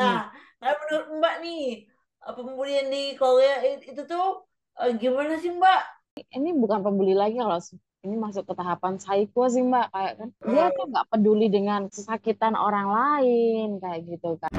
Nah, kalau menurut Mbak nih, eh, pembulian di Korea itu tuh eh, gimana sih Mbak? ini bukan pembuli lagi kalau ini masuk ke tahapan psycho sih mbak kayak kan. Dia Eh, tuh nggak peduli dengan kesakitan orang lain kayak gitu kan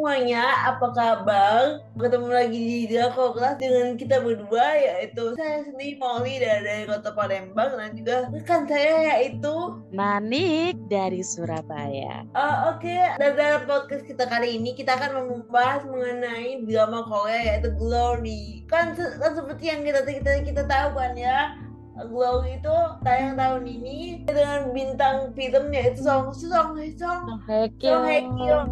semuanya, apa kabar? Ketemu lagi di Dako Kelas dengan kita berdua yaitu saya sendiri Molly dari, dari Kota Palembang. Dan juga rekan saya yaitu Nanik dari Surabaya. Eh, Oke, dan dalam podcast kita kali ini kita akan membahas mengenai drama Korea yaitu Glory. Kan, kan seperti yang kita kita kita tahu kan ya, Glory itu tayang tahun ini dengan bintang film yaitu Song Song Song Song Hekyo Hye Kyo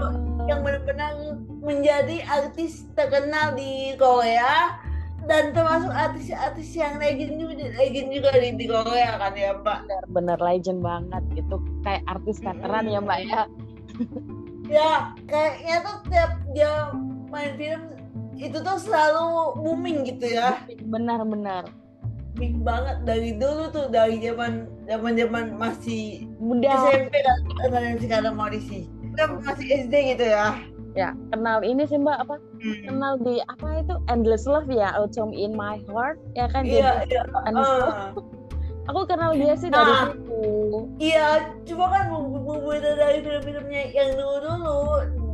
yang benar-benar menjadi artis terkenal di Korea dan termasuk artis-artis yang legend juga, legend juga di, di Korea kan ya Mbak. bener-bener legend banget gitu kayak artis veteran ya mbak ya Ya kayaknya tuh tiap dia main film itu tuh selalu booming gitu ya. benar-benar Booming banget dari dulu tuh dari zaman zaman zaman masih mudah SMP kan kan sekarang mau diisi. Kan masih SD gitu ya. ya kenal ini sih mbak apa Hmm. kenal di apa itu endless love ya autumn in my heart ya kan Iya, jadi iya. Endless Love. ah. aku kenal dia sih dari Nah. situ Iya, cuma kan bu- bu- berbeda dari film-filmnya yang dulu-dulu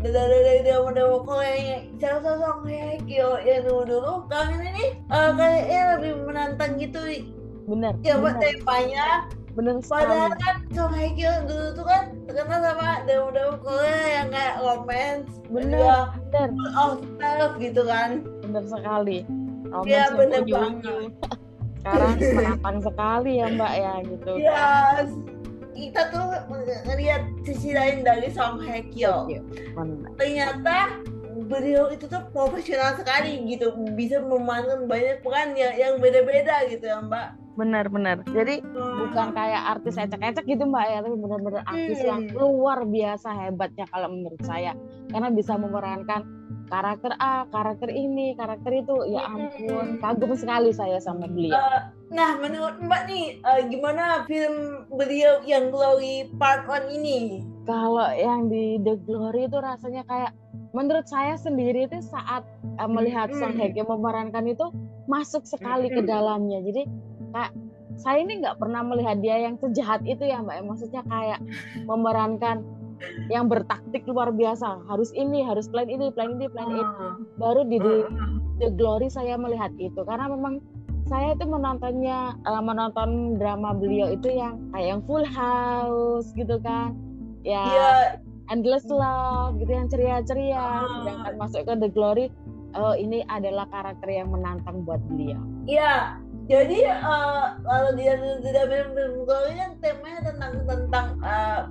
dari dari drama-drama Korea yang sosok kayak Kyo yang dulu-dulu kalian ini eh, kayaknya lebih menantang gitu bener ya buat bener, temanya bener padahal sekali kan Song Hye Kyo dulu tuh kan terkenal sama drama-drama Korea yang kayak romance Bener. bener. full of gitu kan. Bener sekali. Romance Iya, bener banget. sekarang menantang sekali ya mbak ya gitu. Iya, kita tuh ngeliat sisi lain dari Song Hye Kyo. Bener. ternyata beliau itu tuh profesional sekali gitu. Bisa memerankan banyak peran yang yang beda-beda gitu ya mbak bener jadi bukan kayak artis ecek-ecek gitu mbak ya tapi bener-bener artis Hmm. yang luar biasa hebatnya kalau menurut saya. Karena bisa memerankan karakter A karakter ini karakter itu. Ya ampun kagum sekali saya sama beliau. Nah menurut mbak nih eh, gimana film beliau yang Glory Part 1 ini? Kalau yang di The Glory itu rasanya kayak menurut saya sendiri itu saat uh, melihat Hmm. Song Hye Kyo memerankan itu masuk sekali ke Hmm. dalamnya. Jadi kayak saya ini nggak pernah melihat dia yang sejahat itu ya mbak. Ya, maksudnya kayak memerankan yang bertaktik luar biasa. Harus ini harus plan ini plan ini plan itu Ah, baru di The, ah, The Glory saya melihat itu. Karena memang saya itu menontonnya uh, menonton drama beliau itu yang kayak yang Full House gitu kan. Ya iya. Endless Love gitu yang ceria-ceria. Ah. sedangkan masuk ke The Glory oh ini adalah karakter yang menantang buat beliau. Iya jadi eh, kalau dia tidak Glory kan temanya tentang tentang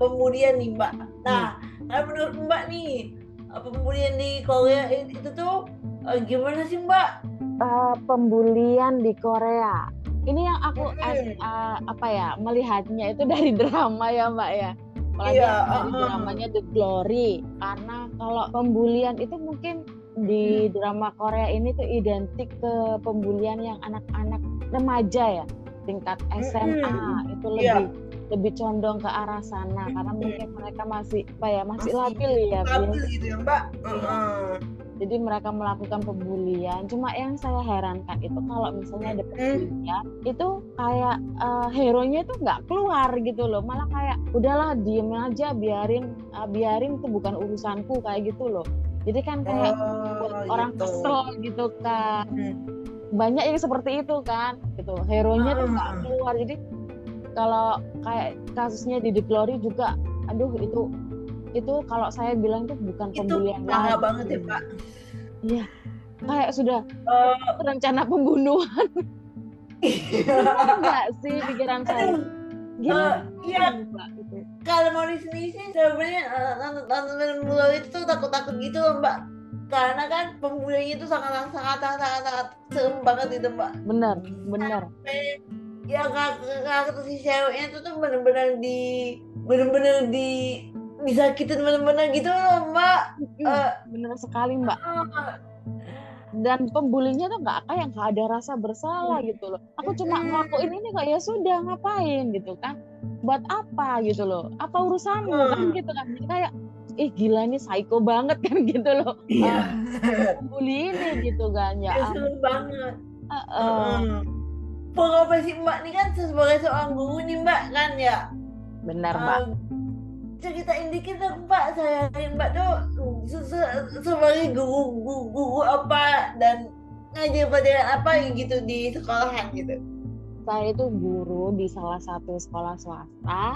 pemulihan nih mbak. Nah kalau menurut mbak nih eh, pemulihan di Korea itu tuh eh, gimana sih mbak? Eh, pembulian di Korea. Ini yang aku as- eh, apa ya melihatnya itu dari drama ya mbak ya. Apalagi Iya, dari uh-uh. dramanya The Glory. Karena kalau pembulian itu mungkin di drama Korea ini tuh identik ke pembulian yang anak-anak remaja ya tingkat SMA itu Iya. lebih lebih condong ke arah sana karena Mm-mm. mungkin mereka masih apa ya masih, Masih labil ya Bu. stabil gitu ya mbak Heeh. jadi mereka melakukan pembulian cuma yang saya herankan itu kalau misalnya ada pembulian itu kayak eh, hero-nya itu nggak keluar gitu loh malah kayak udahlah diem aja biarin eh, biarin itu bukan urusanku kayak gitu loh jadi kan kayak Oh, orang gitu. kesel gitu kan Hmm. Banyak yang seperti itu kan gitu hero-nya tuh nggak Ah. keluar jadi kalau kayak kasusnya di Glory juga aduh itu itu kalau saya bilang tuh bukan itu pembulian parah banget ya pak Iya, kayak sudah Eh, rencana pembunuhan enggak sih pikiran saya. Eh, iya. Gitu. kalau mau di sini sih sebenarnya eh, nonton film itu takut-takut gitu loh mbak karena kan pembuliannya itu sangat sangat sangat sangat, sangat serem banget gitu mbak. Bener. Eh, ya karakter si ceweknya itu tuh bener-bener di bener-bener di disakitin bener-bener gitu loh mbak. Eh, bener sekali Mbak. Ah, dan pembulinya tuh nggak kayak nggak ada rasa bersalah gitu loh. Aku cuma ngelakuin ini kok ya sudah ngapain gitu kan? Buat apa gitu loh? Apa urusanmu? Kan gitu kan? Jadi kayak ih gila ini psycho banget kan gitu loh Iya. pembuli ini gitu kan ya seru banget. Eh, eh. Heeh. Profesi Mbak ini kan sebagai seorang guru nih Mbak kan ya. benar mbak Um, ceritain dikit dong Mbak saya Mbak tuh se- se- sebagai guru, guru guru apa dan ngajar pelajaran apa gitu di sekolahan gitu. saya itu guru di salah satu sekolah swasta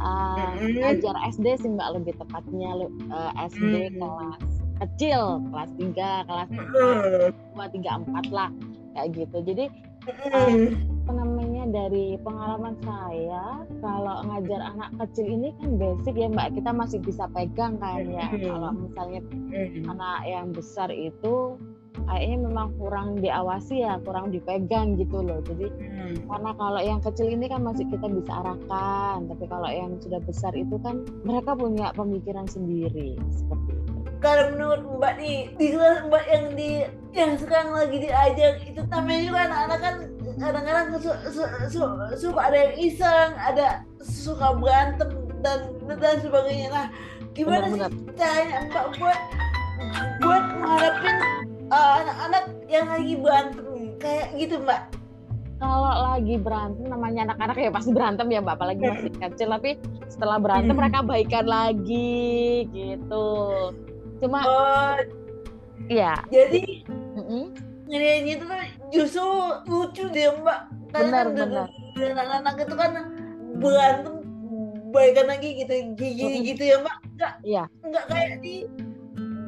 uh, ngajar SD sih mbak lebih tepatnya uh, SD Mm. kelas kecil kelas 3 kelas. 2 3 4 lah kayak gitu. Jadi apa namanya dari pengalaman saya kalau ngajar anak kecil ini kan basic ya mbak kita masih bisa pegang kan ya. Kalau misalnya anak yang besar itu kayaknya memang kurang diawasi ya kurang dipegang gitu loh jadi Heeh. karena kalau yang kecil ini kan masih kita bisa arahkan tapi kalau yang sudah besar itu kan mereka punya pemikiran sendiri seperti itu Kalau menurut Mbak nih di kelas Mbak yang di yang sekarang lagi diajar itu namanya juga anak-anak kan kadang-kadang su- su- su- suka ada yang iseng, ada suka berantem dan dan sebagainya. Nah, gimana Benar-benar. sih caranya Mbak buat buat menghadapin uh, anak-anak yang lagi berantem kayak gitu Mbak? kalau lagi berantem namanya anak-anak ya pasti berantem ya mbak apalagi masih kecil tapi setelah berantem Hmm. mereka baikan lagi gitu cuma Oh, ya jadi ngeliatnya itu tuh justru lucu deh Mbak. Karena Benar, kan benar. anak-anak itu kan berantem baikan lagi gitu Mm-mm. gitu ya Mbak. Enggak Iya. enggak kayak di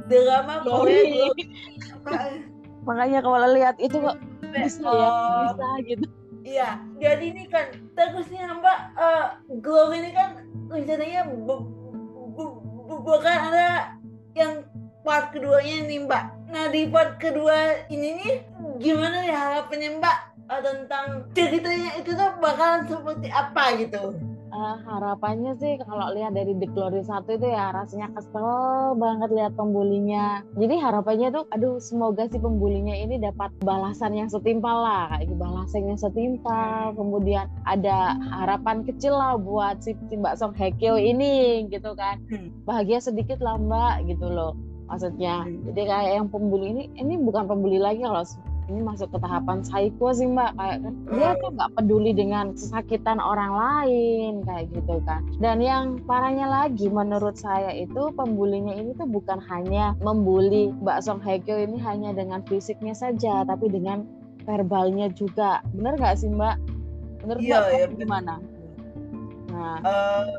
drama. Korea. Makanya kalau lihat itu kok bisa ya Oh, bisa gitu Iya, jadi ini kan bagusnya Mbak eh Glory ini kan rencananya bu- bu- bu- bukan ada yang part keduanya nih Mbak. Nah di part kedua ini nih gimana ya harapannya Mbak eh, tentang ceritanya itu tuh bakalan seperti apa gitu? Eh, harapannya sih kalau lihat dari The Glory 1 itu ya rasanya kesel banget lihat pembulinya. Jadi harapannya tuh aduh semoga si pembulinya ini dapat balasan yang setimpal lah, kayak gitu, balasan yang setimpal. Kemudian ada harapan kecil lah buat si, si Mbak Song Hye Kyo ini gitu kan. Hmm. Bahagia sedikit lah Mbak gitu loh. Maksudnya. Hmm. Jadi kayak yang pembuli ini ini bukan pembuli lagi kalau ini masuk ke tahapan psycho sih mbak. Kayak kan dia tuh nggak peduli dengan kesakitan orang lain kayak gitu kan. Dan yang parahnya lagi menurut saya itu pembulinya ini tuh bukan hanya membuli mbak Song Hye Kyo ini hanya dengan fisiknya saja tapi dengan verbalnya juga. Bener nggak sih mbak? Menurut Iya, mbak iya, gimana? Nah. Eh,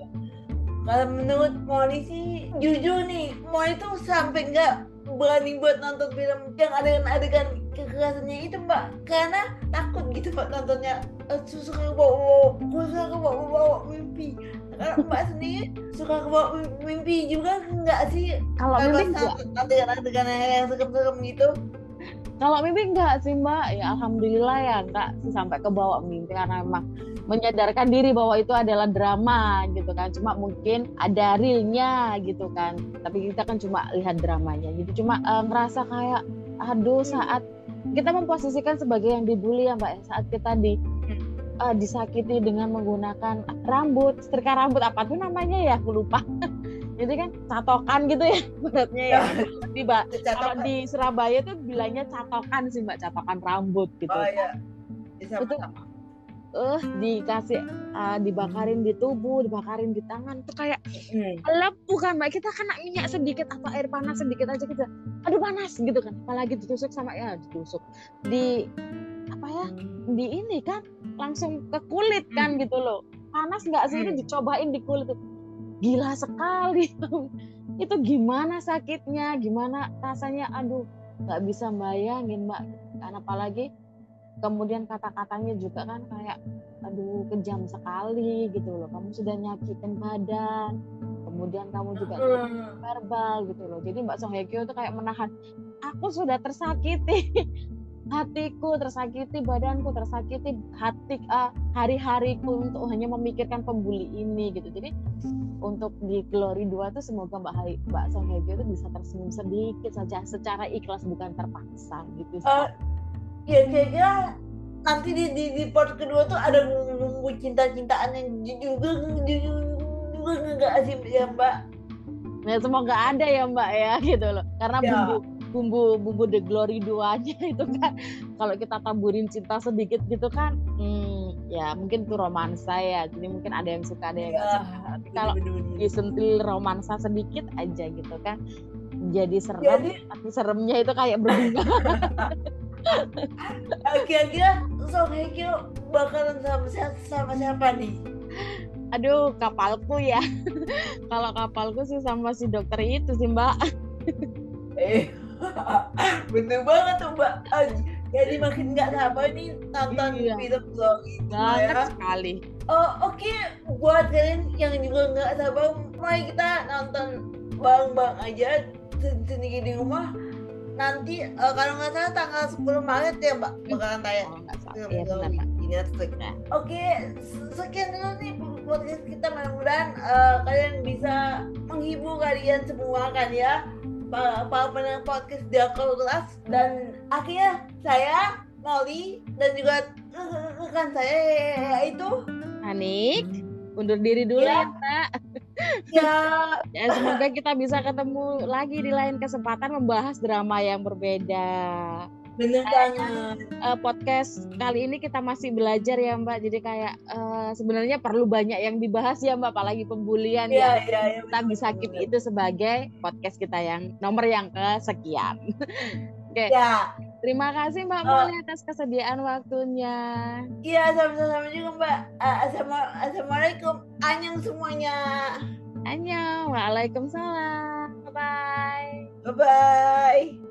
kalau menurut Moni sih jujur nih Moni tuh sampai nggak berani buat nonton film yang adegan-adegan kekerasannya itu mbak. Karena takut gitu mbak nontonnya. Eh, suka kebawa gue suka kebawa bawa mimpi. Kalau mbak sendiri suka kebawa mimpi juga nggak sih? Kalau mimpi enggak? adegan-adegan yang serem-serem gitu Kalau mimpi enggak sih Mbak, ya Alhamdulillah ya enggak sih sampai ke bawah mimpi karena memang menyadarkan diri bahwa itu adalah drama gitu kan. Cuma mungkin ada realnya gitu kan. Tapi kita kan cuma lihat dramanya. Jadi cuma eh, ngerasa kayak aduh saat kita memposisikan sebagai yang dibully ya Mbak, ya, saat kita di eh, disakiti dengan menggunakan rambut, setrika rambut apa tuh namanya ya, aku lupa. Jadi kan catokan gitu ya, menurutnya ya. Di, Mbak, kalau di Surabaya tuh bilangnya catokan sih mbak catokan rambut gitu. Oh iya. Bisa Itu- eh dikasih eh, dibakarin di tubuh dibakarin di tangan. Tuh kayak Hmm. lepu kan mbak. Kita kena minyak sedikit atau air panas sedikit aja kita aduh panas gitu kan. Apalagi ditusuk sama ya ditusuk. Di apa ya di ini kan langsung ke kulit kan gitu loh. Panas nggak sih? Ini Hmm. dicobain di kulit tuh gila sekali. Itu gimana sakitnya? Gimana rasanya? Aduh nggak bisa bayangin mbak. Dan apalagi kemudian kata-katanya juga kan kayak aduh kejam sekali gitu loh. Kamu sudah nyakitin badan kemudian kamu juga verbal gitu loh. Jadi mbak Song Hye Kyo tuh kayak menahan aku sudah tersakiti. Hatiku tersakiti badanku tersakiti hati eh, hari-hariku untuk hanya memikirkan pembuli ini gitu. Jadi untuk di Glory 2 tuh semoga Mbak Hai, Mbak Song Hye Kyo itu bisa tersenyum sedikit saja secara ikhlas bukan terpaksa gitu. Uh, ya kayaknya nanti di, di, di part kedua tuh ada bumbu cinta-cintaan yang juga juga nggak asing ya Mbak. Ya semoga ada ya Mbak ya gitu loh. Karena ya. bumbu bumbu bumbu The Glory 2 aja itu kan kalau kita taburin cinta sedikit gitu kan hmm, ya mungkin itu romansa ya. Jadi mungkin ada yang suka ada yang nggak suka. Tapi kalau disentil romansa sedikit aja gitu kan jadi serem. Jadi, tapi seremnya itu kayak berbunga. Kira-kira Song Hye Kyo bakalan sama, sama siapa nih? Aduh kapalku ya. Kalau kapalku sih sama si dokter itu sih mbak. Eh bener banget tuh mbak jadi makin nggak sabar nih nonton iya. film vlog itu ya. sekali. Oh oke. Okay. buat kalian yang juga nggak sabar mari kita nonton bareng-bareng aja sendiri di rumah. Nanti uh, kalau nggak salah tanggal 10 Maret ya mbak? Bakalan tayang. Oh, di Netflix. Nah. oke okay, sekian dulu nih podcast kita. Mudah-mudahan uh, kalian bisa menghibur kalian semua kan ya para, para pendengar podcast dia kelas dan akhirnya saya Molly dan juga rekan saya yaitu Anik undur diri dulu ya, ya Mbak. Ya. ya semoga kita bisa ketemu lagi di lain kesempatan membahas drama yang berbeda. Bener banget. Uh, podcast kali ini kita masih belajar ya Mbak. Jadi kayak uh, sebenarnya perlu banyak yang dibahas ya Mbak, apalagi pembulian ya. ya. ya, kita bisa keep itu sebagai podcast kita yang nomor yang kesekian. Oke. Okay. Ya. Terima kasih Mbak uh, atas kesediaan waktunya. Iya, sama-sama juga Mbak. Uh, Assalamualaikum. Anyang semuanya. Anyang. Waalaikumsalam. Bye-bye. Bye-bye.